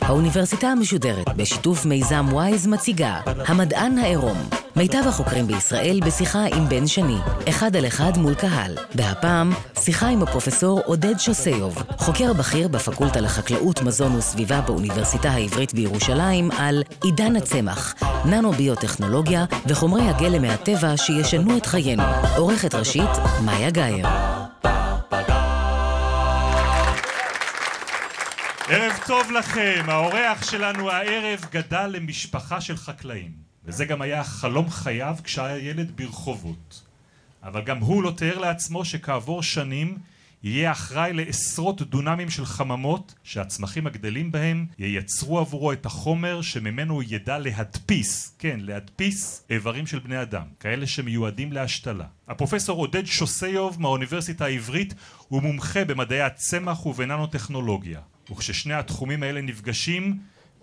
האוניברסיטה המשודרת בשיתוף מיזם וויז מציגה המדען העירום מיטב החוקרים בישראל בשיחה עם בן שני, אחד על אחד מול קהל. והפעם, שיחה עם הפרופסור עודד שוסיוב, חוקר בכיר בפקולטה לחקלאות, מזון וסביבה באוניברסיטה העברית בירושלים, על עידן הצמח, ננו-ביוטכנולוגיה וחומרי הגלם מהטבע שישנו את חיינו. עורכת ראשית, מאיה גאייר. ערב טוב לכם, האורח שלנו הערב גדל למשפחה של חקלאים. וזה גם היה חלום חייו כשהיה ילד ברחובות. אבל גם הוא לא תיאר לעצמו שכעבור שנים יהיה אחראי לעשרות דונמים של חממות שהצמחים הגדלים בהם ייצרו עבורו את החומר שממנו הוא ידע להדפיס, כן, להדפיס איברים של בני אדם, כאלה שמיועדים להשתלה. הפרופסור עודד שוסיוב מהאוניברסיטה העברית הוא מומחה במדעי הצמח ובננו-טכנולוגיה. וכששני התחומים האלה נפגשים,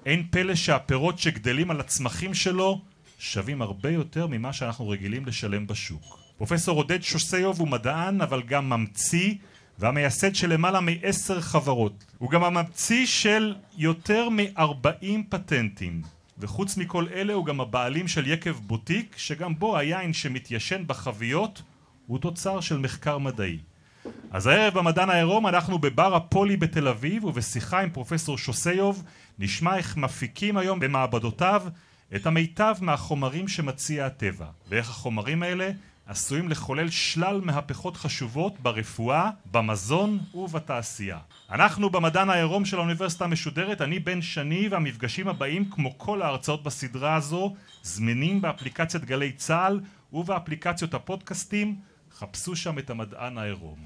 אין פלא שהפירות שגדלים על הצמחים שלו שווים הרבה יותר ממה שאנחנו רגילים לשלם בשוק. פרופסור עודד שוסיוב הוא מדען אבל גם ממציא והמייסד של למעלה מעשר חברות. הוא גם הממציא של יותר מ-40 פטנטים. וחוץ מכל אלה הוא גם הבעלים של יקב בוטיק שגם בו היין שמתיישן בחביות הוא תוצר של מחקר מדעי. אז הערב במדען העירום אנחנו בבר הפולי בתל אביב ובשיחה עם פרופסור שוסיוב נשמע איך מפיקים היום במעבדותיו את המיטב מהחומרים שמציע הטבע, ואיך החומרים האלה עשויים לחולל שלל מהפכות חשובות ברפואה, במזון ובתעשייה. אנחנו במדען העירום של האוניברסיטה המשודרת, אני בן שני והמפגשים הבאים כמו כל ההרצאות בסדרה הזו זמינים באפליקציית גלי צה"ל ובאפליקציות הפודקאסטים, חפשו שם את המדען העירום.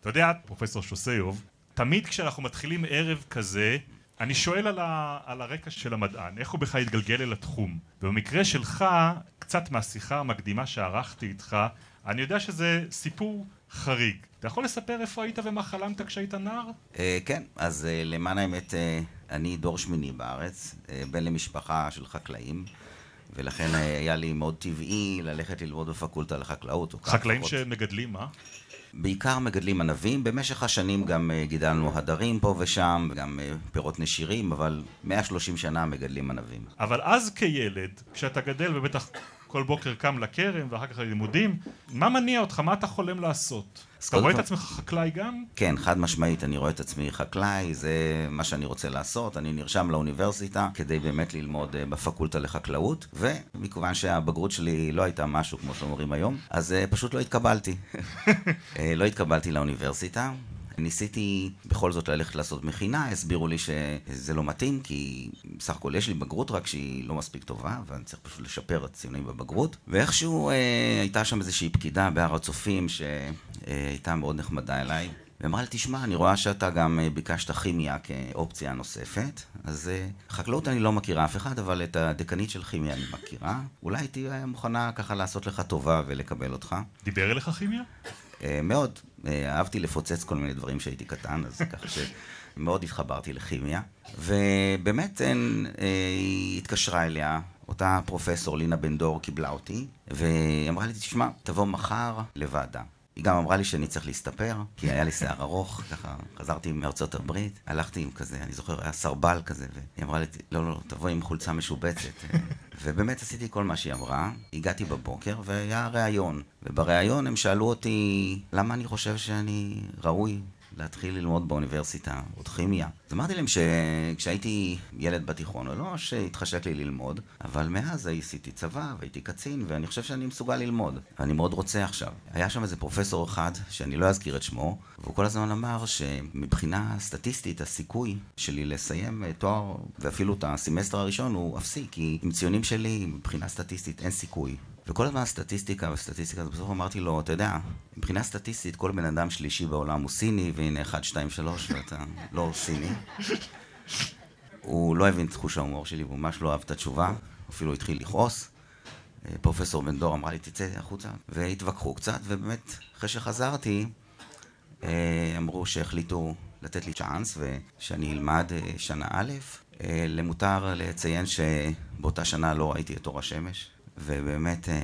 אתה יודע, פרופסור שוסיוב, תמיד כשאנחנו מתחילים ערב כזה אני שואל על, ה, על הרקע של המדען, איך הוא בכלל התגלגל אל התחום. ובמקרה שלך, קצת מהשיחה המקדימה שערכתי איתך, אני יודע שזה סיפור חריג. אתה יכול לספר איפה היית ומה חלמת כשהיית נער? אה, כן, אז אה, למען האמת, אה, אני דור שמיני בארץ, בן למשפחה של חקלאים. ולכן היה לי מאוד טבעי ללכת ללמוד בפקולטה לחקלאות. חקלאים שמגדלים מה? בעיקר מגדלים ענבים, במשך השנים גם אה, גידלנו הדרים פה ושם, גם אה, פירות נשירים, אבל 130 שנה מגדלים ענבים. אבל אז כילד, כשאתה גדל ובטח כל בוקר קם לכרם ואחר כך ללימודים, מה מניע אותך? מה אתה חולם לעשות? אתה רואה את עצמך חקלאי גם? כן, חד משמעית, אני רואה את עצמי חקלאי, זה מה שאני רוצה לעשות. אני נרשם לאוניברסיטה כדי באמת ללמוד אה, בפקולטה לחקלאות, ומכיוון שהבגרות שלי לא הייתה משהו כמו שאומרים היום, אז פשוט לא התקבלתי. לא התקבלתי לאוניברסיטה, ניסיתי בכל זאת ללכת לעשות מכינה, הסבירו לי שזה לא מתאים, כי בסך הכל יש לי בגרות רק שהיא לא מספיק טובה, ואני צריך פשוט לשפר את הציונים בבגרות. ואיכשהו אה, הייתה שם איזושהי פקידה בהר הצופים שהייתה מאוד נחמדה אליי. ואמרה לי, תשמע, אני רואה שאתה גם אה, ביקשת כימיה כאופציה נוספת, אז אה, חקלאות אני לא מכירה אף אחד, אבל את הדקנית של כימיה אני מכירה. אולי תהיה מוכנה ככה לעשות לך טובה ולקבל אותך. דיבר אליך כימיה? אה, מאוד. אה, אהבתי לפוצץ כל מיני דברים כשהייתי קטן, אז ככה שמאוד התחברתי לכימיה. ובאמת אה, היא התקשרה אליה, אותה פרופסור לינה בן דור קיבלה אותי, והיא אמרה לי, תשמע, תבוא מחר לוועדה. היא גם אמרה לי שאני צריך להסתפר, כי היה לי שיער ארוך, ככה חזרתי מארצות הברית, הלכתי עם כזה, אני זוכר, היה סרבל כזה, והיא אמרה לי, לא, לא, לא, תבואי עם חולצה משובצת. ובאמת עשיתי כל מה שהיא אמרה, הגעתי בבוקר והיה ראיון, ובריאיון הם שאלו אותי למה אני חושב שאני ראוי להתחיל ללמוד באוניברסיטה, עוד כימיה. אז אמרתי להם שכשהייתי ילד בתיכון, לא שהתחשק לי ללמוד, אבל מאז עשיתי צבא והייתי קצין, ואני חושב שאני מסוגל ללמוד, ואני מאוד רוצה עכשיו. היה שם איזה פרופסור אחד, שאני לא אזכיר את שמו, והוא כל הזמן אמר שמבחינה סטטיסטית הסיכוי שלי לסיים תואר, ואפילו את הסמסטר הראשון, הוא אפסי, כי עם ציונים שלי, מבחינה סטטיסטית, אין סיכוי. וכל הזמן סטטיסטיקה וסטטיסטיקה, בסוף אמרתי לו, אתה יודע, מבחינה סטטיסטית כל בן אדם שלישי בעולם הוא סיני, והנה 1, 2, 3, ואתה לא סיני. הוא לא הבין את תחוש ההומור שלי, הוא ממש לא אהב את התשובה, אפילו התחיל לכעוס. אה, פרופסור בן דור אמרה לי, תצא החוצה, והתווכחו קצת, ובאמת, אחרי שחזרתי, אה, אמרו שהחליטו לתת לי צ'אנס, ושאני אלמד אה, שנה א'. למותר לציין שבאותה שנה לא ראיתי את אור השמש, ובאמת אה,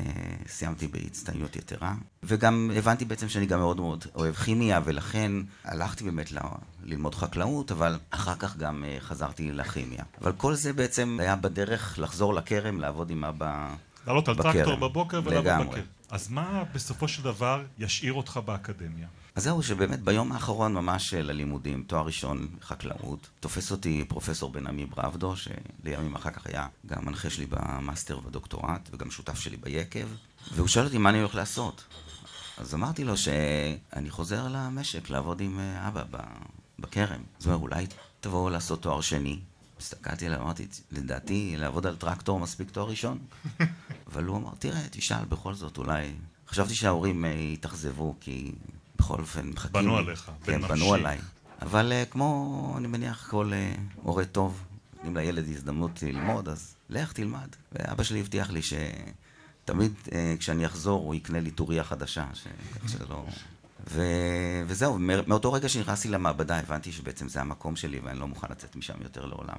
סיימתי בהצטיינות יתרה. וגם הבנתי בעצם שאני גם מאוד מאוד אוהב כימיה, ולכן הלכתי באמת ל... ללמוד חקלאות, אבל אחר כך גם אה, חזרתי לכימיה. אבל כל זה בעצם היה בדרך לחזור לכרם, לעבוד עם אבא לעלות על. טרקטור בבוקר ולעבוד. בכרם. אז מה בסופו של דבר ישאיר אותך באקדמיה? אז זהו, שבאמת ביום האחרון ממש של הלימודים, תואר ראשון חקלאות, תופס אותי פרופסור בן עמי ברבדו, שלימים אחר כך היה גם מנחה שלי במאסטר ובדוקטורט, וגם שותף שלי ביקב, והוא שואל אותי מה אני הולך לעשות. אז אמרתי לו שאני חוזר למשק לעבוד עם אה, אבא בכרם. אז הוא אומר, אולי תבואו לעשות תואר שני. הסתכלתי עליו, אמרתי, לדעתי לעבוד על טרקטור מספיק תואר ראשון. אבל הוא אמר, תראה, תשאל בכל זאת, אולי... חשבתי שההורים אה, יתאכזבו, כי בכל אופן מחכים... בנו לי. עליך, כן, בן בנו. עליי. אבל אה, כמו, אני מניח, כל אה, הורה טוב, נותנים לילד הזדמנות ללמוד, אז לך תלמד. ואבא שלי הבטיח לי שתמיד אה, כשאני אחזור הוא יקנה לי טוריה חדשה, ש... כך שלא... ו... וזהו, מא- מאותו רגע שנכנסתי למעבדה הבנתי שבעצם זה המקום שלי ואני לא מוכן לצאת משם יותר לעולם.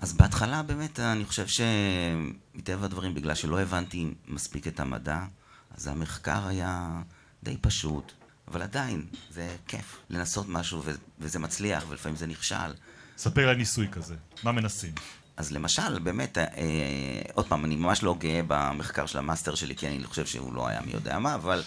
אז בהתחלה באמת אני חושב שמטבע הדברים, בגלל שלא הבנתי מספיק את המדע, אז המחקר היה די פשוט, אבל עדיין זה כיף לנסות משהו ו... וזה מצליח ולפעמים זה נכשל. ספר על ניסוי כזה, מה מנסים? אז למשל, באמת, אה, עוד פעם, אני ממש לא גאה במחקר של המאסטר שלי, כי אני חושב שהוא לא היה מי יודע מה, אבל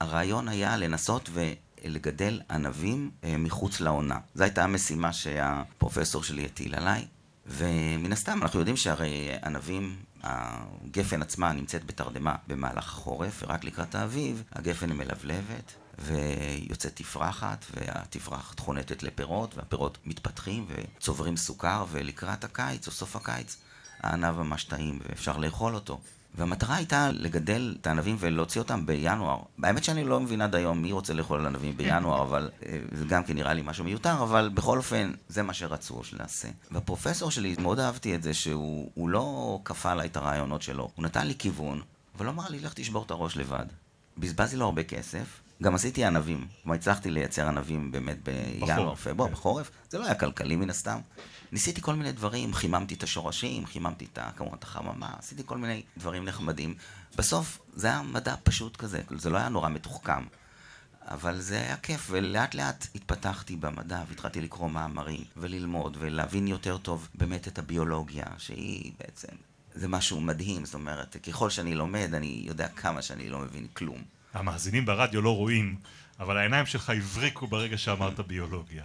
הרעיון היה לנסות ולגדל ענבים אה, מחוץ לעונה. זו הייתה המשימה שהפרופסור שלי הטיל עליי, ומן הסתם אנחנו יודעים שהרי ענבים, הגפן עצמה נמצאת בתרדמה במהלך החורף, ורק לקראת האביב הגפן מלבלבת. ויוצאת תפרחת, והתפרחת חונטת לפירות, והפירות מתפתחים וצוברים סוכר, ולקראת הקיץ או סוף הקיץ הענב ממש טעים ואפשר לאכול אותו. והמטרה הייתה לגדל את הענבים ולהוציא אותם בינואר. האמת שאני לא מבין עד היום מי רוצה לאכול ענבים בינואר, אבל אה, זה גם כן נראה לי משהו מיותר, אבל בכל אופן, זה מה שרצו שנעשה. והפרופסור שלי, מאוד אהבתי את זה שהוא הוא לא כפה עליי את הרעיונות שלו. הוא נתן לי כיוון, אבל אמר לי, לך תשבור את הראש לבד. בזבזתי לו הרבה כסף. גם עשיתי ענבים. כלומר, הצלחתי לייצר ענבים באמת בינואר, פברואר, כן. בחורף. זה לא היה כלכלי מן הסתם. ניסיתי כל מיני דברים, חיממתי את השורשים, חיממתי את, כמובן את החממה, עשיתי כל מיני דברים נחמדים. בסוף זה היה מדע פשוט כזה, כאילו, זה לא היה נורא מתוחכם. אבל זה היה כיף, ולאט לאט התפתחתי במדע, והתחלתי לקרוא מאמרים, וללמוד, ולהבין יותר טוב באמת את הביולוגיה, שהיא בעצם, זה משהו מדהים, זאת אומרת, ככל שאני לומד, אני יודע כמה שאני לא מבין כלום. המאזינים ברדיו לא רואים, אבל העיניים שלך הבריקו ברגע שאמרת ביולוגיה.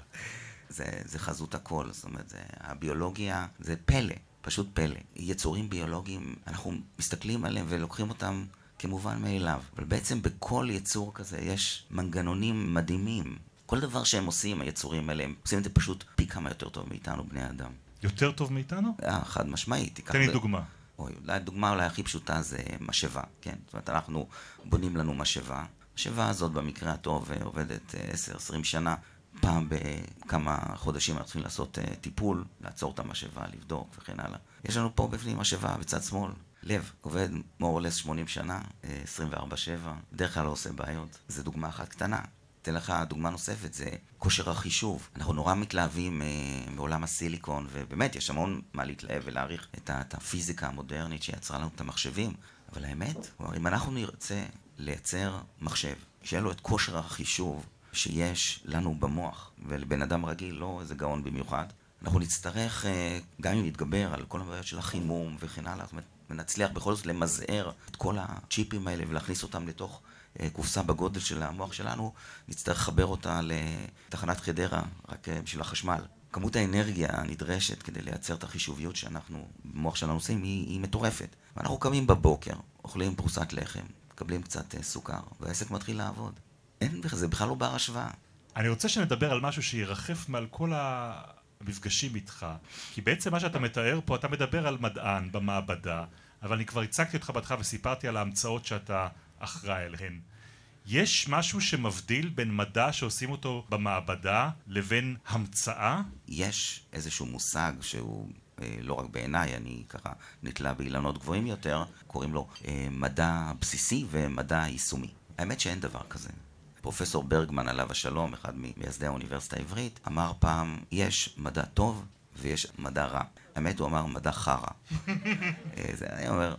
זה, זה חזות הכל, זאת אומרת, זה, הביולוגיה זה פלא, פשוט פלא. יצורים ביולוגיים, אנחנו מסתכלים עליהם ולוקחים אותם כמובן מאליו, אבל בעצם בכל יצור כזה יש מנגנונים מדהימים. כל דבר שהם עושים, היצורים האלה, הם עושים את זה פשוט פי כמה יותר טוב מאיתנו, בני אדם. יותר טוב מאיתנו? אה, חד משמעית. תן לי ב- דוגמה. אוי, אולי הדוגמה אולי הכי פשוטה זה משאבה, כן? זאת אומרת, אנחנו בונים לנו משאבה. המשאבה הזאת במקרה הטוב אה, עובדת אה, 10-20 שנה. פעם בכמה חודשים אנחנו צריכים לעשות אה, טיפול, לעצור את המשאבה, לבדוק וכן הלאה. יש לנו פה בפנים משאבה בצד שמאל. לב, עובד more or less 80 שנה, אה, 24-7, בדרך כלל לא עושה בעיות. זו דוגמה אחת קטנה. אתן לך דוגמה נוספת, זה כושר החישוב. אנחנו נורא מתלהבים אה, מעולם הסיליקון, ובאמת, יש המון מה להתלהב ולהעריך את, את הפיזיקה המודרנית שיצרה לנו את המחשבים. אבל האמת, כלומר, אם אנחנו נרצה לייצר מחשב, שיהיה לו את כושר החישוב שיש לנו במוח, ולבן אדם רגיל, לא איזה גאון במיוחד, אנחנו נצטרך, אה, גם אם נתגבר על כל הבעיות של החימום וכן הלאה, זאת אומרת, ונצליח בכל זאת למזער את כל הצ'יפים האלה ולהכניס אותם לתוך קופסה בגודל של המוח שלנו, נצטרך לחבר אותה לתחנת חדרה, רק אה, בשביל החשמל. כמות האנרגיה הנדרשת כדי לייצר את החישוביות שאנחנו, במוח שלנו עושים, היא, היא מטורפת. ואנחנו קמים בבוקר, אוכלים פרוסת לחם, מקבלים קצת אה, סוכר, והעסק מתחיל לעבוד. אין, זה בכלל לא בר השוואה. אני רוצה שנדבר על משהו שירחף מעל כל המפגשים איתך. כי בעצם מה שאתה מתאר פה, אתה מדבר על מדען במעבדה, אבל אני כבר הצגתי אותך בהתחלה וסיפרתי על ההמצאות שאתה אחראי אליהן. יש משהו שמבדיל בין מדע שעושים אותו במעבדה לבין המצאה? יש איזשהו מושג שהוא אה, לא רק בעיניי, אני ככה נתלה באילנות גבוהים יותר, קוראים לו אה, מדע בסיסי ומדע יישומי. האמת שאין דבר כזה. פרופסור ברגמן, עליו השלום, אחד ממייסדי האוניברסיטה העברית, אמר פעם, יש מדע טוב ויש מדע רע. האמת, הוא אמר מדע חרא. אה, זה, אני אומר,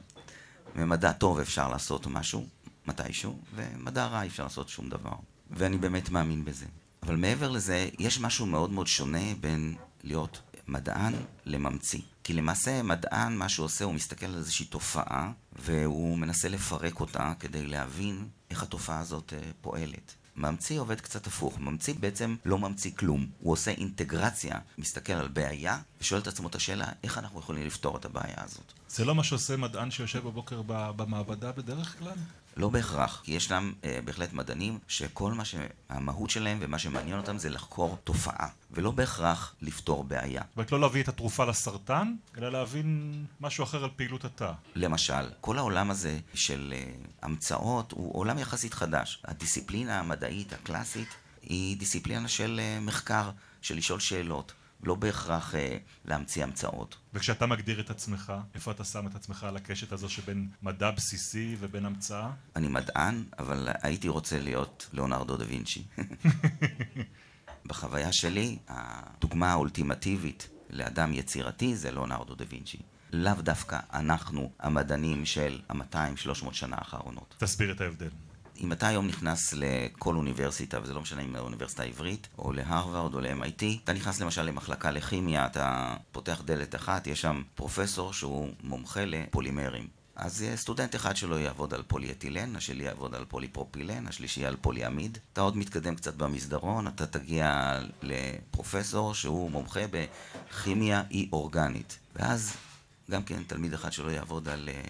ממדע טוב אפשר לעשות משהו, מתישהו, ומדע רע אי אפשר לעשות שום דבר. ואני באמת מאמין בזה. אבל מעבר לזה, יש משהו מאוד מאוד שונה בין להיות מדען לממציא. כי למעשה מדען, מה שהוא עושה, הוא מסתכל על איזושהי תופעה, והוא מנסה לפרק אותה כדי להבין איך התופעה הזאת אה, פועלת. ממציא עובד קצת הפוך, ממציא בעצם לא ממציא כלום, הוא עושה אינטגרציה, מסתכל על בעיה ושואל את עצמו את השאלה איך אנחנו יכולים לפתור את הבעיה הזאת. זה לא מה שעושה מדען שיושב בבוקר במעבדה בדרך כלל? לא בהכרח, כי ישנם אה, בהחלט מדענים שכל מה שהמהות שלהם ומה שמעניין אותם זה לחקור תופעה, ולא בהכרח לפתור בעיה. זאת אומרת, לא להביא את התרופה לסרטן, אלא להבין משהו אחר על פעילות התא. למשל, כל העולם הזה של אה, המצאות הוא עולם יחסית חדש. הדיסציפלינה המדעית הקלאסית היא דיסציפלינה של אה, מחקר, של לשאול שאלות. לא בהכרח אה, להמציא המצאות. וכשאתה מגדיר את עצמך, איפה אתה שם את עצמך על הקשת הזו שבין מדע בסיסי ובין המצאה? אני מדען, אבל הייתי רוצה להיות ליאונרדו דה וינצ'י. בחוויה שלי, הדוגמה האולטימטיבית לאדם יצירתי זה ליאונרדו דה וינצ'י. לאו דווקא אנחנו המדענים של ה-200-300 שנה האחרונות. תסביר את ההבדל. אם אתה היום נכנס לכל אוניברסיטה, וזה לא משנה אם לאוניברסיטה העברית, או להרווארד, או ל-MIT, אתה נכנס למשל למחלקה לכימיה, אתה פותח דלת אחת, יש שם פרופסור שהוא מומחה לפולימרים. אז סטודנט אחד שלו יעבוד על פוליאטילן, השני יעבוד על פוליפרופילן, השלישי על פוליאמיד. אתה עוד מתקדם קצת במסדרון, אתה תגיע לפרופסור שהוא מומחה בכימיה אי אורגנית. ואז גם כן תלמיד אחד שלו יעבוד על אה,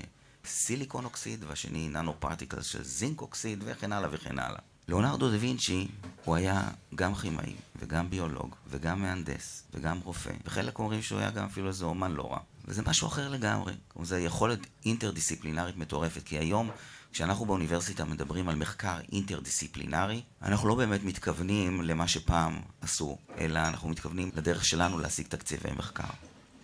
silicon oxide, והשני nano particle של zinc oxide, וכן הלאה וכן הלאה. ליאונרדו דה וינצ'י הוא היה גם כימאי, וגם ביולוג, וגם מהנדס, וגם רופא, וחלק אומרים שהוא היה גם אפילו איזה אומן לא רע. וזה משהו אחר לגמרי. זו יכולת אינטרדיסציפלינרית מטורפת, כי היום כשאנחנו באוניברסיטה מדברים על מחקר אינטרדיסציפלינרי, אנחנו לא באמת מתכוונים למה שפעם עשו, אלא אנחנו מתכוונים לדרך שלנו להשיג תקציבי מחקר.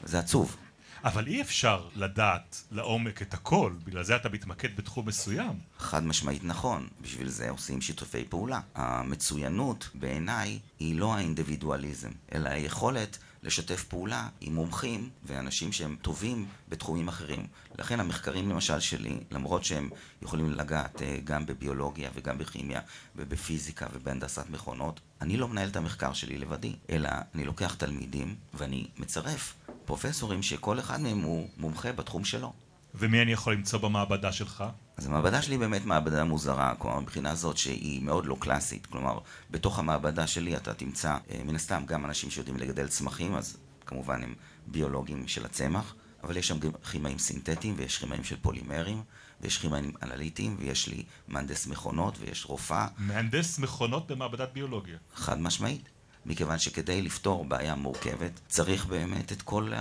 זה עצוב. אבל אי אפשר לדעת לעומק את הכל, בגלל זה אתה מתמקד בתחום מסוים. חד משמעית נכון, בשביל זה עושים שיתופי פעולה. המצוינות בעיניי היא לא האינדיבידואליזם, אלא היכולת לשתף פעולה עם מומחים ואנשים שהם טובים בתחומים אחרים. לכן המחקרים למשל שלי, למרות שהם יכולים לגעת אה, גם בביולוגיה וגם בכימיה ובפיזיקה ובהנדסת מכונות, אני לא מנהל את המחקר שלי לבדי, אלא אני לוקח תלמידים ואני מצרף פרופסורים שכל אחד מהם הוא מומחה בתחום שלו. ומי אני יכול למצוא במעבדה שלך? אז המעבדה שלי באמת מעבדה מוזרה, כלומר מבחינה זאת שהיא מאוד לא קלאסית, כלומר בתוך המעבדה שלי אתה תמצא אה, מן הסתם גם אנשים שיודעים לגדל צמחים, אז כמובן הם ביולוגים של הצמח, אבל יש שם גם כימאים סינתטיים ויש כימאים של פולימרים ויש כימאים אנליטיים ויש לי מהנדס מכונות ויש רופאה. מהנדס מכונות במעבדת ביולוגיה. חד משמעית. מכיוון שכדי לפתור בעיה מורכבת, צריך באמת את כל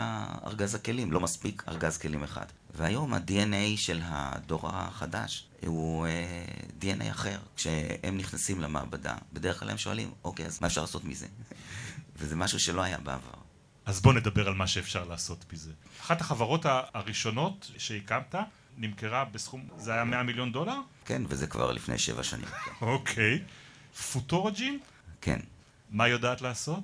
ארגז הכלים, לא מספיק ארגז כלים אחד. והיום ה-DNA של הדור החדש הוא uh, אה, DNA אחר. כשהם נכנסים למעבדה, בדרך כלל הם שואלים, אוקיי, אז מה אפשר לעשות מזה? וזה משהו שלא היה בעבר. אז בוא נדבר על מה שאפשר לעשות מזה. אחת החברות הראשונות שהקמת נמכרה בסכום, זה היה 100 מיליון דולר? כן, וזה כבר לפני שבע שנים. אוקיי. FuturaGene? כן. מה יודעת לעשות?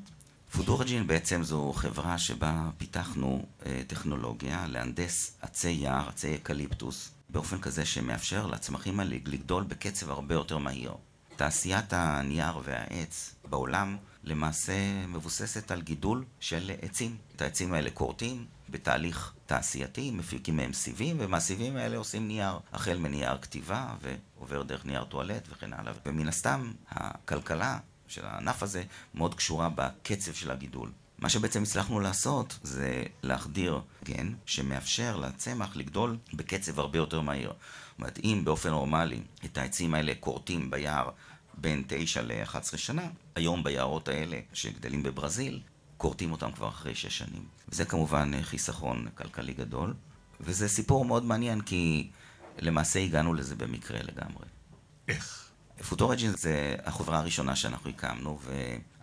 FuturaGene בעצם זו חברה שבה פיתחנו אה, טכנולוגיה להנדס עצי יער, עצי אקליפטוס, באופן כזה שמאפשר לצמחים האלה לגדול בקצב הרבה יותר מהיר. תעשיית הנייר והעץ בעולם למעשה מבוססת על גידול של עצים. את העצים האלה כורתים בתהליך תעשייתי, מפיקים מהם סיבים, ומהסיבים האלה עושים נייר, החל מנייר כתיבה ועובר דרך נייר טואלט וכן הלאה. ומן הסתם, הכלכלה של הענף הזה מאוד קשורה בקצב של הגידול. מה שבעצם הצלחנו לעשות זה להחדיר גן שמאפשר לצמח לגדול בקצב הרבה יותר מהיר. זאת אומרת, אם באופן נורמלי את העצים האלה כורתים ביער בין 9 ל-11 שנה, היום ביערות האלה שגדלים בברזיל, כורתים אותם כבר אחרי 6 שנים. וזה כמובן חיסכון כלכלי גדול, וזה סיפור מאוד מעניין כי למעשה הגענו לזה במקרה לגמרי. איך? פוטורג'ין זה החברה הראשונה שאנחנו הקמנו,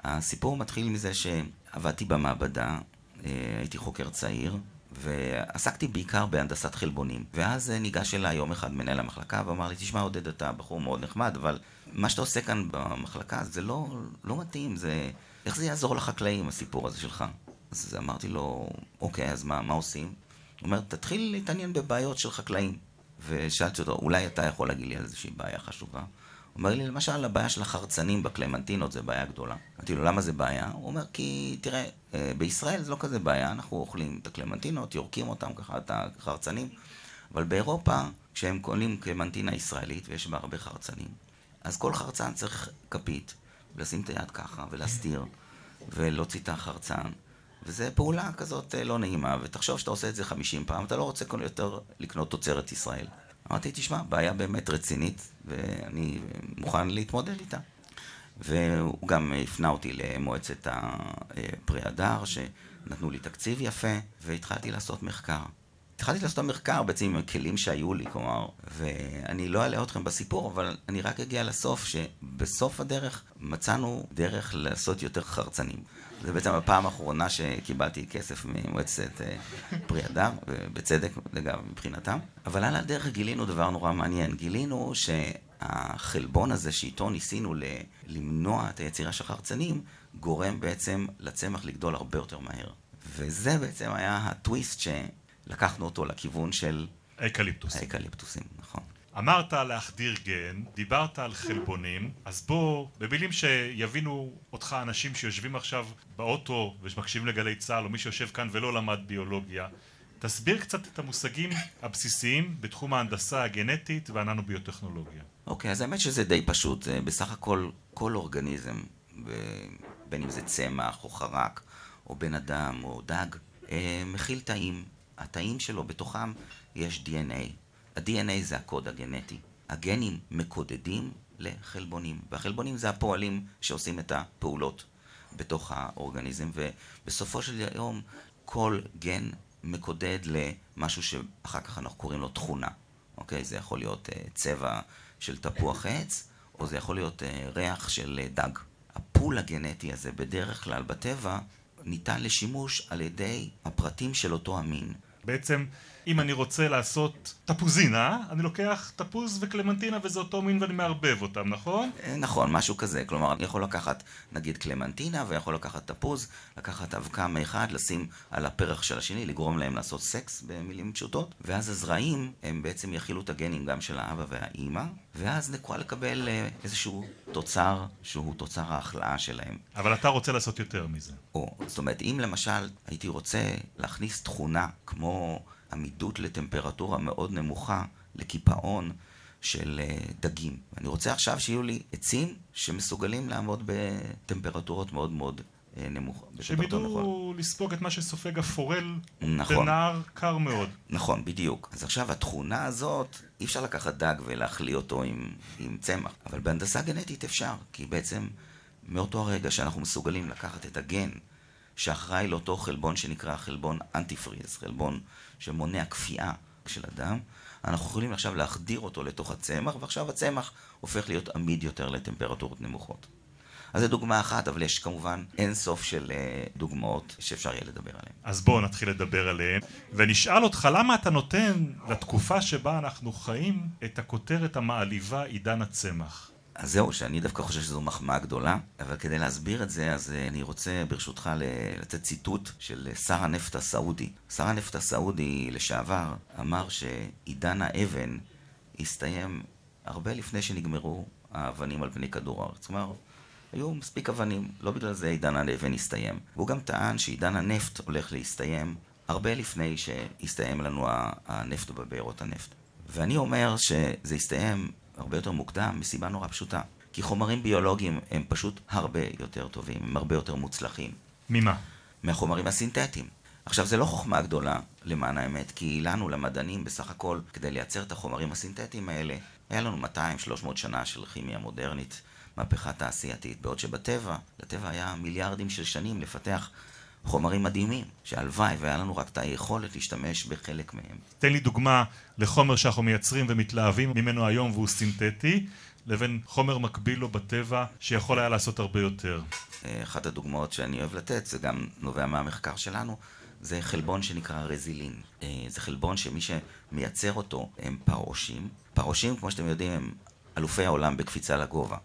והסיפור מתחיל מזה שעבדתי במעבדה, אה, הייתי חוקר צעיר, ועסקתי בעיקר בהנדסת חלבונים. ואז ניגש אליי יום אחד מנהל המחלקה ואמר לי, תשמע עודד, אתה בחור מאוד נחמד, אבל מה שאתה עושה כאן במחלקה זה לא, לא מתאים, זה... איך זה יעזור לחקלאים, הסיפור הזה שלך? אז אמרתי לו, אוקיי, אז מה, מה עושים? הוא אומר, תתחיל להתעניין בבעיות של חקלאים. ושאלתי אותו, אולי אתה יכול להגיד לי על איזושהי בעיה חשובה? אומר לי, למשל, הבעיה של החרצנים בקלמנטינות זה בעיה גדולה. אמרתי לו, למה זה בעיה? הוא אומר, כי תראה, אה, בישראל זה לא כזה בעיה, אנחנו אוכלים את הקלמנטינות, יורקים אותם ככה, את החרצנים, אבל באירופה, כשהם קונים קלמנטינה ישראלית, ויש בה הרבה חרצנים, אז כל חרצן צריך כפית, ולשים את היד ככה, ולהסתיר, ולהוציא את החרצן. וזו פעולה כזאת אה, לא נעימה, ותחשוב שאתה עושה את זה 50 פעם, אתה לא רוצה יותר לקנות תוצרת ישראל. אמרתי, תשמע, בעיה באמת רצינית, ואני מוכן להתמודד איתה. והוא גם הפנה אותי למועצת הפרי הדר, שנתנו לי תקציב יפה, והתחלתי לעשות מחקר. התחלתי לעשות מחקר בעצם עם הכלים שהיו לי, כלומר, ואני לא אעלה אתכם בסיפור, אבל אני רק אגיע לסוף, שבסוף הדרך מצאנו דרך לעשות יותר חרצנים. זה בעצם הפעם האחרונה שקיבלתי כסף ממועצת אה, פרי אדם, ובצדק, לגמרי, מבחינתם. אבל על הדרך גילינו דבר נורא מעניין. גילינו שהחלבון הזה שאיתו ניסינו למנוע את היצירה של חרצנים, גורם בעצם לצמח לגדול הרבה יותר מהר. וזה בעצם היה הטוויסט שלקחנו אותו לכיוון של... האקליפטוסים. האקליפטוסים, אמרת להחדיר גן, דיברת על חלבונים, אז בוא, במילים שיבינו אותך אנשים שיושבים עכשיו באוטו ומקשיבים לגלי צה"ל, או מי שיושב כאן ולא למד ביולוגיה, תסביר קצת את המושגים הבסיסיים בתחום ההנדסה הגנטית והננו-ביוטכנולוגיה. אוקיי, okay, אז האמת שזה די פשוט. בסך הכל, כל אורגניזם, בין אם זה צמח או חרק, או בן אדם או דג, אה, מכיל תאים. התאים שלו, בתוכם יש DNA. ה-DNA זה הקוד הגנטי. הגנים מקודדים לחלבונים, והחלבונים זה הפועלים שעושים את הפעולות בתוך האורגניזם, ובסופו של יום כל גן מקודד למשהו שאחר כך אנחנו קוראים לו תכונה, אוקיי? זה יכול להיות uh, צבע של תפוח עץ, או זה יכול להיות uh, ריח של uh, דג. הפול הגנטי הזה בדרך כלל בטבע ניתן לשימוש על ידי הפרטים של אותו המין. בעצם אם אני רוצה לעשות תפוזינה, אני לוקח תפוז וקלמנטינה וזה אותו מין ואני מערבב אותם, נכון? אה, נכון, משהו כזה. כלומר, אני יכול לקחת נגיד קלמנטינה ויכול לקחת תפוז, לקחת אבקה מאחד, לשים על הפרח של השני, לגרום להם לעשות סקס במילים פשוטות, ואז הזרעים הם בעצם יכילו את הגנים גם של האבא והאימא, ואז נקרא לקבל אה, איזשהו תוצר שהוא תוצר ההחלאה שלהם. אבל אתה רוצה לעשות יותר מזה. או, זאת אומרת, אם למשל הייתי רוצה להכניס תכונה כמו... עמידות לטמפרטורה מאוד נמוכה, לקיפאון של אה, דגים. אני רוצה עכשיו שיהיו לי עצים שמסוגלים לעמוד בטמפרטורות מאוד מאוד אה, נמוכות. שהם ידעו לספוג את מה שסופג הפורל נכון. בנהר קר מאוד. נכון, בדיוק. אז עכשיו התכונה הזאת, אי אפשר לקחת דג ולהחליא אותו עם, עם צמח, אבל בהנדסה גנטית אפשר, כי בעצם מאותו הרגע שאנחנו מסוגלים לקחת את הגן שאחראי לאותו חלבון שנקרא חלבון אנטיפריז, חלבון שמונע כפייה של אדם, אנחנו יכולים עכשיו להחדיר אותו לתוך הצמח, ועכשיו הצמח הופך להיות עמיד יותר לטמפרטורות נמוכות. אז זו דוגמה אחת, אבל יש כמובן אין סוף של uh, דוגמאות שאפשר יהיה לדבר עליהן. אז בואו נתחיל לדבר עליהן, ונשאל אותך למה אתה נותן לתקופה שבה אנחנו חיים את הכותרת המעליבה עידן הצמח. אז זהו, שאני דווקא חושב שזו מחמאה גדולה, אבל כדי להסביר את זה, אז אה, אני רוצה ברשותך לתת ציטוט של שר הנפט הסעודי. שר הנפט הסעודי לשעבר אמר שעידן האבן הסתיים הרבה לפני שנגמרו האבנים על פני כדור הארץ. כלומר, היו מספיק אבנים, לא בגלל זה עידן האבן הסתיים. והוא גם טען שעידן הנפט הולך להסתיים הרבה לפני שהסתיים לנו הנפט בבארות הנפט. ואני אומר שזה הסתיים הרבה יותר מוקדם, מסיבה נורא פשוטה. כי חומרים ביולוגיים הם פשוט הרבה יותר טובים, הם הרבה יותר מוצלחים. ממה? מהחומרים הסינתטיים. עכשיו, זה לא חוכמה גדולה, למען האמת, כי לנו, למדענים, בסך הכל, כדי לייצר את החומרים הסינתטיים האלה, היה לנו 200-300 שנה של כימיה מודרנית, מהפכה תעשייתית, בעוד שבטבע, לטבע היה מיליארדים של שנים לפתח חומרים מדהימים, שהלוואי והיה לנו רק את היכולת להשתמש בחלק מהם. תן לי דוגמה לחומר שאנחנו מייצרים ומתלהבים ממנו היום והוא סינתטי, לבין חומר מקביל לו בטבע שיכול היה לעשות הרבה יותר. אה, אחת הדוגמאות שאני אוהב לתת, זה גם נובע מהמחקר שלנו, זה חלבון שנקרא רזילין. אה, זה חלבון שמי שמייצר אותו הם פרעושים. פרעושים, כמו שאתם יודעים, הם אלופי העולם בקפיצה לגובה.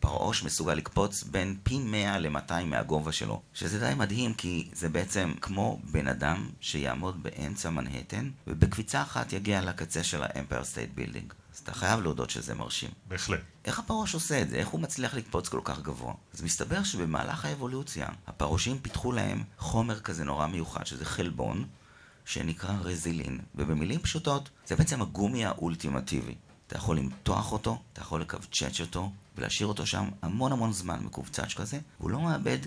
פרעוש מסוגל לקפוץ בין פי 100 ל-200 מהגובה שלו, שזה די מדהים כי זה בעצם כמו בן אדם שיעמוד באמצע מנהטן ובקפיצה אחת יגיע לקצה של ה Empire State Building. אז אתה חייב להודות שזה מרשים. בהחלט. איך הפרעוש עושה את זה? איך הוא מצליח לקפוץ כל כך גבוה? אז מסתבר שבמהלך האבולוציה, הפרעושים פיתחו להם חומר כזה נורא מיוחד, שזה חלבון, שנקרא רזילין, ובמילים פשוטות, זה בעצם הגומי האולטימטיבי. אתה יכול למתוח אותו, אתה יכול לקבצ'ץ' אותו, ולהשאיר אותו שם המון המון זמן מקובצ'ץ' כזה, והוא לא מאבד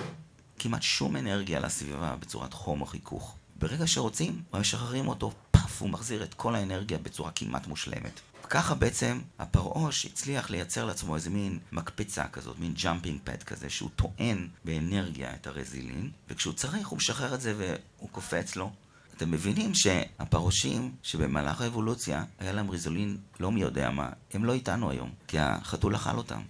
כמעט שום אנרגיה לסביבה בצורת חום או חיכוך. ברגע שרוצים, משחררים אותו, פאף, הוא מחזיר את כל האנרגיה בצורה כמעט מושלמת. ככה בעצם הפרעוש הצליח לייצר לעצמו איזה מין מקפצה כזאת, מין jumping pad כזה, שהוא טוען באנרגיה את הרזילין, וכשהוא צריך הוא משחרר את זה והוא קופץ לו. אתם מבינים שהפרעושים שבמהלך האבולוציה היה להם ריזולין לא מי יודע מה, הם לא איתנו היום, כי החתול אכל אותם.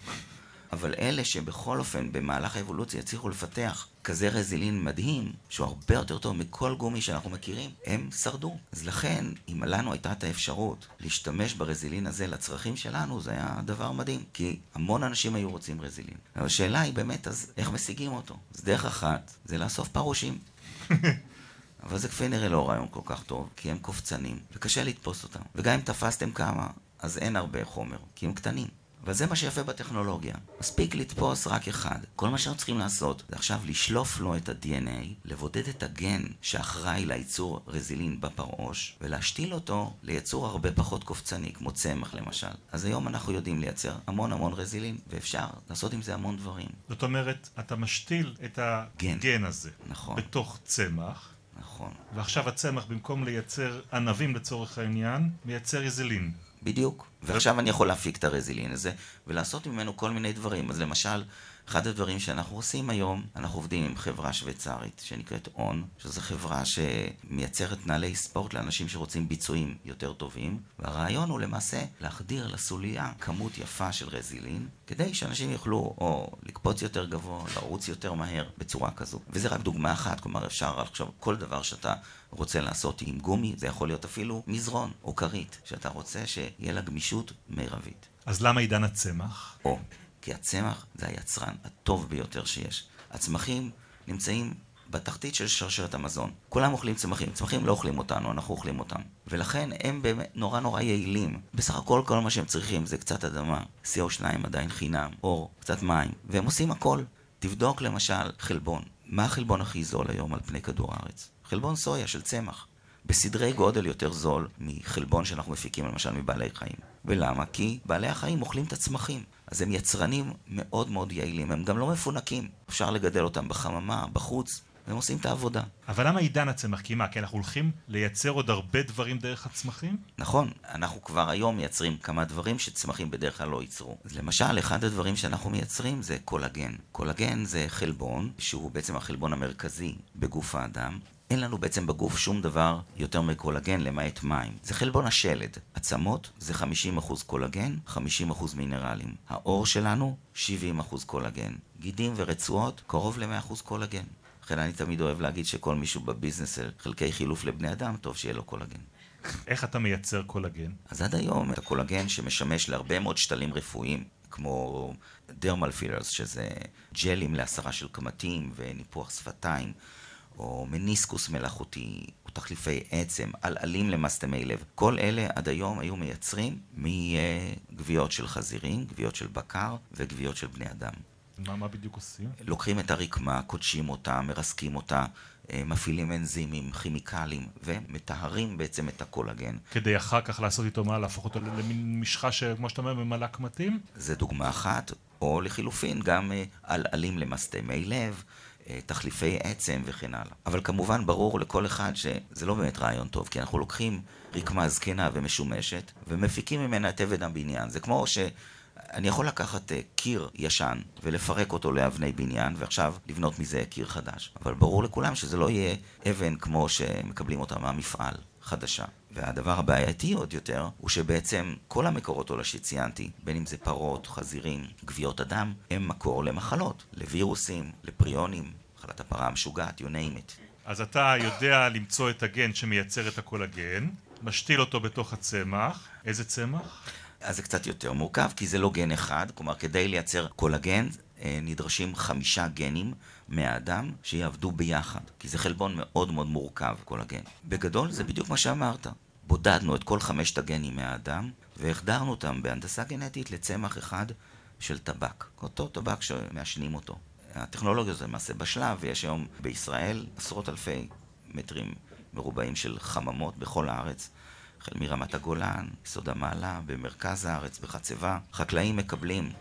אבל אלה שבכל אופן במהלך האבולוציה הצליחו לפתח כזה רזילין מדהים, שהוא הרבה יותר טוב מכל גומי שאנחנו מכירים, הם שרדו. אז לכן, אם לנו הייתה את האפשרות להשתמש ברזילין הזה לצרכים שלנו, זה היה דבר מדהים. כי המון אנשים היו רוצים רזילין. אבל השאלה היא באמת, אז איך משיגים אותו? אז דרך אחת, זה לאסוף פרושים. אבל זה כפי נראה לא רעיון כל כך טוב, כי הם קופצנים, וקשה לתפוס אותם. וגם אם תפסתם כמה, אז אין הרבה חומר, כי הם קטנים. אבל זה מה שיפה בטכנולוגיה. מספיק לתפוס רק אחד. כל מה שאנחנו צריכים לעשות זה עכשיו לשלוף לו את ה-DNA, לבודד את הגן שאחראי לייצור רזילין בפרעוש, ולהשתיל אותו ליצור הרבה פחות קופצני, כמו צמח למשל. אז היום אנחנו יודעים לייצר המון המון רזילין, ואפשר לעשות עם זה המון דברים. זאת אומרת, אתה משתיל את הגן גן. הזה נכון. בתוך צמח. ועכשיו הצמח, במקום לייצר ענבים לצורך העניין, מייצר רזילין. בדיוק. ועכשיו אני יכול להפיק את הרזילין הזה ולעשות ממנו כל מיני דברים. אז למשל, אחד הדברים שאנחנו עושים היום, אנחנו עובדים עם חברה שוויצרית שנקראת און, שזו חברה שמייצרת נעלי ספורט לאנשים שרוצים ביצועים יותר טובים, והרעיון הוא למעשה להחדיר לסוליה כמות יפה של רזילין, כדי שאנשים יוכלו או לקפוץ יותר גבוה, לרוץ יותר מהר, בצורה כזו. וזה רק דוגמה אחת, כלומר אפשר עכשיו כל דבר שאתה רוצה לעשות עם גומי, זה יכול להיות אפילו מזרון או כרית, שאתה רוצה שיהיה לה גמישות מרבית. אז למה עידן הצמח? או, כי הצמח זה היצרן הטוב ביותר שיש. הצמחים נמצאים בתחתית של שרשרת המזון. כולם אוכלים צמחים, צמחים לא אוכלים אותנו, אנחנו אוכלים אותם. ולכן הם באמת נורא נורא יעילים. בסך הכל כל מה שהם צריכים זה קצת אדמה, CO2 עדיין חינם, אור, קצת מים, והם עושים הכל. תבדוק למשל חלבון. מה החלבון הכי זול היום על פני כדור הארץ? חלבון סויה של צמח. בסדרי גודל יותר זול מחלבון שאנחנו מפיקים למשל מבעלי חיים. ולמה? כי בעלי החיים אוכלים את הצמחים. אז הם יצרנים מאוד מאוד יעילים, הם גם לא מפונקים. אפשר לגדל אותם בחממה, בחוץ, והם עושים את העבודה. אבל למה עידן הצמח? כי מה, כי אנחנו הולכים לייצר עוד הרבה דברים דרך הצמחים? נכון, אנחנו כבר היום מייצרים כמה דברים שצמחים בדרך כלל לא ייצרו. אז למשל, אחד הדברים שאנחנו מייצרים זה קולגן. קולגן זה חלבון, שהוא בעצם החלבון המרכזי בגוף האדם. אין לנו בעצם בגוף שום דבר יותר מקולגן למעט מים. זה חלבון השלד. עצמות זה 50% קולגן, 50% מינרלים. העור שלנו, 70% קולגן. גידים ורצועות, קרוב ל-100% קולגן. לכן אני תמיד אוהב להגיד שאם מישהו בביזנס חלקי חילוף לבני אדם, טוב שיהיה לו קולגן. איך אתה מייצר קולגן? אז עד היום את הקולגן שמשמש להרבה מאוד שתלים רפואיים, כמו dermal fillers, שזה ג'לים להסרה של קמטים וניפוח שפתיים, או מניסקוס מלאכותי, או תחליפי עצם, עלעלים למסתמי לב. כל אלה עד היום היו מייצרים מגוויות של חזירים, גוויות של בקר וגוויות של בני אדם. מה, מה בדיוק עושים? לוקחים את הרקמה, קודשים אותה, מרסקים אותה, אה, מפעילים אנזימים, כימיקלים, ומטהרים בעצם את הקולגן. כדי אחר כך לעשות איתו מה? להפוך אותו למין משחה שכמו שאתה אומר, ממלא קמטים? זה דוגמה אחת, או לחילופין גם אה, עלעלים למסתמי לב, אה, תחליפי עצם וכן הלאה. אבל כמובן ברור לכל אחד שזה לא באמת רעיון טוב, כי אנחנו לוקחים רקמה זקנה ומשומשת, ומפיקים ממנה את אבן הבניין. זה כמו ש... אני יכול לקחת uh, קיר ישן ולפרק אותו לאבני בניין, ועכשיו לבנות מזה קיר חדש. אבל ברור לכולם שזה לא יהיה אבן כמו שמקבלים אותה מהמפעל, חדשה. והדבר הבעייתי עוד יותר, הוא שבעצם כל המקורות עולה שציינתי, בין אם זה פרות, חזירים, גוויות אדם, הם מקור למחלות, לווירוסים, לפריונים, מחלת הפרה המשוגעת, you name it. אז אתה יודע למצוא את הגן שמייצר את הקולגן, משתיל אותו בתוך הצמח. איזה צמח? אז זה קצת יותר מורכב, כי זה לא גן אחד, כלומר כדי לייצר קולגן אה, נדרשים חמישה גנים מהאדם שיעבדו ביחד, כי זה חלבון מאוד מאוד מורכב, קולגן. בגדול זה בדיוק מה שאמרת. בודדנו את כל חמשת הגנים מהאדם והחדרנו אותם בהנדסה גנטית לצמח אחד של טבק. אותו טבק שמעשנים אותו. הטכנולוגיה הזו למעשה בשלב, ויש היום בישראל עשרות אלפי מטרים מרובעים של חממות בכל הארץ, החל מרמת הגולן, יסוד המעלה, במרכז הארץ, בחצבה. חקלאים מקבלים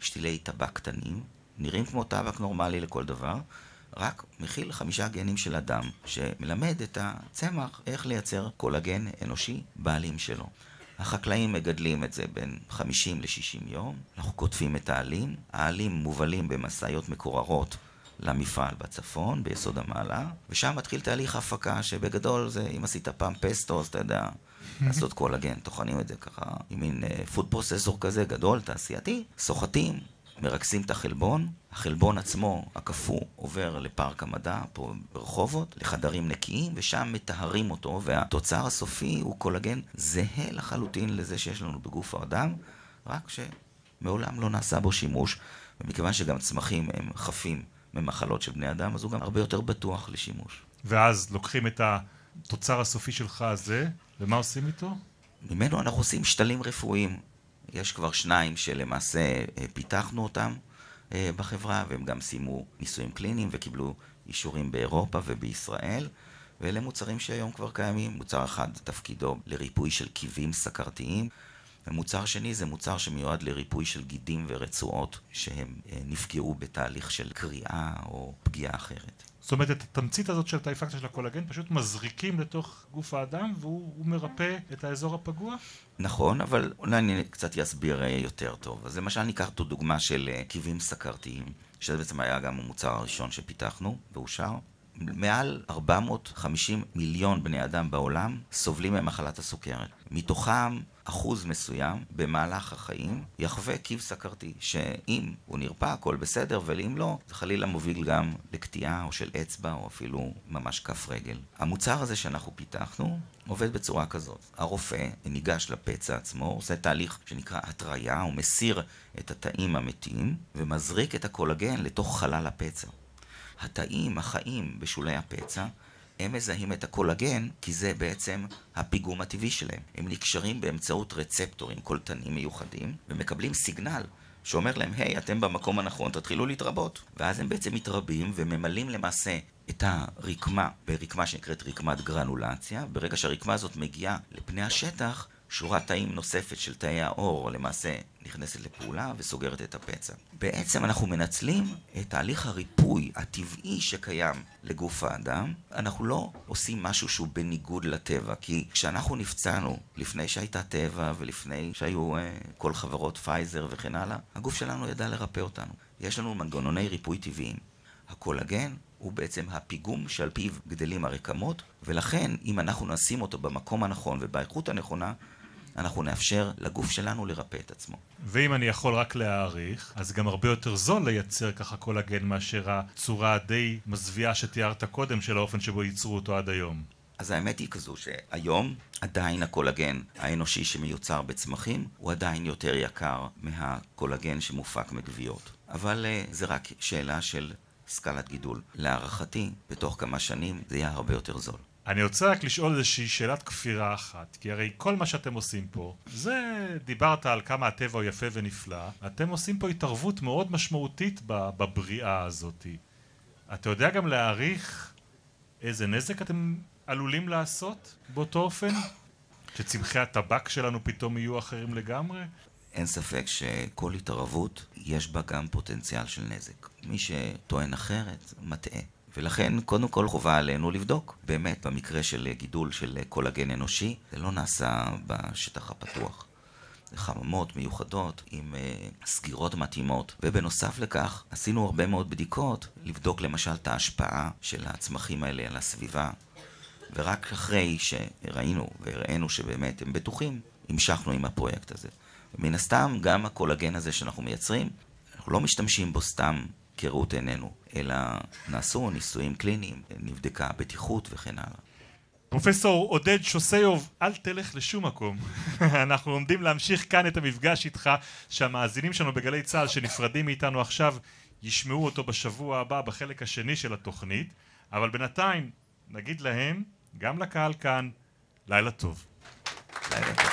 שתילי טבק קטנים, נראים כמו טבק נורמלי לכל דבר, רק מכיל חמישה גנים של אדם, שמלמד את הצמח איך לייצר קולגן אנושי בעלים שלו. החקלאים מגדלים את זה בין 50 ל-60 יום, אנחנו קוטפים את העלים, העלים מובלים במשאיות מקוררות למפעל בצפון, ביסוד המעלה, ושם מתחיל תהליך הפקה שבגדול זה, אם עשית פעם פסטו, אז אתה יודע, לעשות קולגן, טוחנים את זה ככה עם מין food אה, processor כזה גדול, תעשייתי, סוחטים, מרכזים את החלבון, החלבון עצמו, הקפוא, עובר לפארק המדע פה ברחובות, לחדרים נקיים, ושם מטהרים אותו, והתוצר הסופי הוא קולגן זהה לחלוטין לזה שיש לנו בגוף האדם, רק שמעולם לא נעשה בו שימוש, ומכיוון שגם צמחים הם חפים ממחלות של בני אדם, אז הוא גם הרבה יותר בטוח לשימוש. ואז לוקחים את התוצר הסופי שלך הזה, ומה עושים איתו? ממנו אנחנו עושים שתלים רפואיים. יש כבר שניים שלמעשה אה, פיתחנו אותם אה, בחברה, והם גם סיימו ניסויים קליניים וקיבלו אישורים באירופה ובישראל, ואלה מוצרים שהיום כבר קיימים. מוצר אחד תפקידו לריפוי של קיבים סכרתיים, ומוצר שני זה מוצר שמיועד לריפוי של גידים ורצועות שהם אה, נפגעו בתהליך של קריאה או פגיעה אחרת. זאת אומרת, את התמצית הזאת של האפקט של הקולגן פשוט מזריקים לתוך גוף האדם והוא מרפא את האזור הפגוע? נכון, אבל אולי אני קצת אסביר אה, יותר טוב. אז למשל ניקח את הדוגמה של אה, קיבים סכרתיים, שזה בעצם היה גם המוצר הראשון שפיתחנו ואושר. מעל 450 מיליון בני אדם בעולם סובלים ממחלת הסוכרת. מתוכם אחוז מסוים במהלך החיים יחווה קיב סכרתי, שאם הוא נרפא הכל בסדר, ואם לא, זה חלילה מוביל גם לקטיעה או של אצבע או אפילו ממש כף רגל. המוצר הזה שאנחנו פיתחנו עובד בצורה כזאת. הרופא ניגש לפצע עצמו, עושה תהליך שנקרא התריה, הוא מסיר את התאים המתים ומזריק את הקולגן לתוך חלל הפצע. התאים החיים בשולי הפצע הם מזהים את הקולגן, כי זה בעצם הפיגום הטבעי שלהם. הם נקשרים באמצעות רצפטורים קולטנים מיוחדים, ומקבלים סיגנל שאומר להם, היי, hey, אתם במקום הנכון, תתחילו להתרבות. ואז הם בעצם מתרבים וממלאים למעשה את הרקמה ברקמה שנקראת רקמת גרנולציה. ברגע שהרקמה הזאת מגיעה לפני השטח, שורת תאים נוספת של תאי העור למעשה נכנסת לפעולה וסוגרת את הפצע. בעצם אנחנו מנצלים את תהליך הריפוי הטבעי שקיים לגוף האדם. אנחנו לא עושים משהו שהוא בניגוד לטבע, כי כשאנחנו נפצענו, לפני שהייתה טבע ולפני שהיו uh, כל חברות פייזר וכן הלאה, הגוף שלנו ידע לרפא אותנו. יש לנו מנגנוני ריפוי טבעיים. הקולגן הוא בעצם הפיגום שעל פיו גדלים הרקמות, ולכן אם אנחנו נשים אותו במקום הנכון ובאיכות הנכונה, אנחנו נאפשר לגוף שלנו לרפא את עצמו. ואם אני יכול רק להעריך, אז גם הרבה יותר זול לייצר ככה קולגן מאשר הצורה הדי מזוויעה שתיארת קודם של האופן שבו ייצרו אותו עד היום. אז האמת היא כזו שהיום עדיין הקולגן האנושי שמיוצר בצמחים הוא עדיין יותר יקר מהקולגן שמופק מגוויות. אבל uh, זה רק שאלה של סקלת גידול. להערכתי, בתוך כמה שנים זה יהיה הרבה יותר זול. אני רוצה רק לשאול איזושהי שאלת כפירה אחת, כי הרי כל מה שאתם עושים פה, זה דיברת על כמה הטבע הוא יפה ונפלא, אתם עושים פה התערבות מאוד משמעותית בבריאה הזאת. אתה יודע גם להעריך איזה נזק אתם עלולים לעשות באותו אופן? שצמחי הטבק שלנו פתאום יהיו אחרים לגמרי? אין ספק שכל התערבות יש בה גם פוטנציאל של נזק. מי שטוען אחרת, מטעה. ולכן קודם כל חובה עלינו לבדוק. באמת, במקרה של גידול של קולגן אנושי, זה לא נעשה בשטח הפתוח. חממות מיוחדות עם uh, סגירות מתאימות. ובנוסף לכך, עשינו הרבה מאוד בדיקות לבדוק למשל את ההשפעה של הצמחים האלה על הסביבה. ורק אחרי שראינו והראינו שבאמת הם בטוחים, המשכנו עם הפרויקט הזה. ומן הסתם, גם הקולגן הזה שאנחנו מייצרים, אנחנו לא משתמשים בו סתם כראות עינינו, אלא נעשו ניסויים קליניים, נבדקה הבטיחות וכן הלאה. פרופסור עודד שוסיוב, אל תלך לשום מקום. אנחנו עומדים להמשיך כאן את המפגש איתך, שהמאזינים שלנו בגלי צה"ל שנפרדים מאיתנו עכשיו ישמעו אותו בשבוע הבא בחלק השני של התוכנית, אבל בינתיים נגיד להם, גם לקהל כאן, לילה טוב. לילה טוב.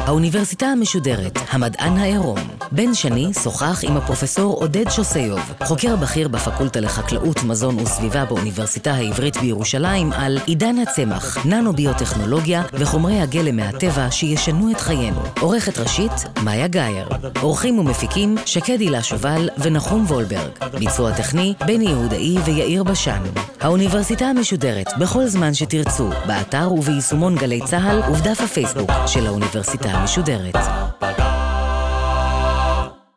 האוניברסיטה המשודרת, המדען העירום. בן שני שוחח עם הפרופסור עודד שוסיוב, חוקר בכיר בפקולטה לחקלאות, מזון וסביבה באוניברסיטה העברית בירושלים, על עידן הצמח, ננו-ביוטכנולוגיה וחומרי הגלם מהטבע שישנו את חיינו. עורכת ראשית, מאיה גאייר. עורכים ומפיקים, שקד הילה שובל ונחום וולברג. ביצוע טכני, בני יהודאי ויאיר בשן. האוניברסיטה המשודרת, בכל זמן שתרצו, באתר וביישומון גלי צה"ל ובדף הפייסבוק של האוניברסיטה המשודרת.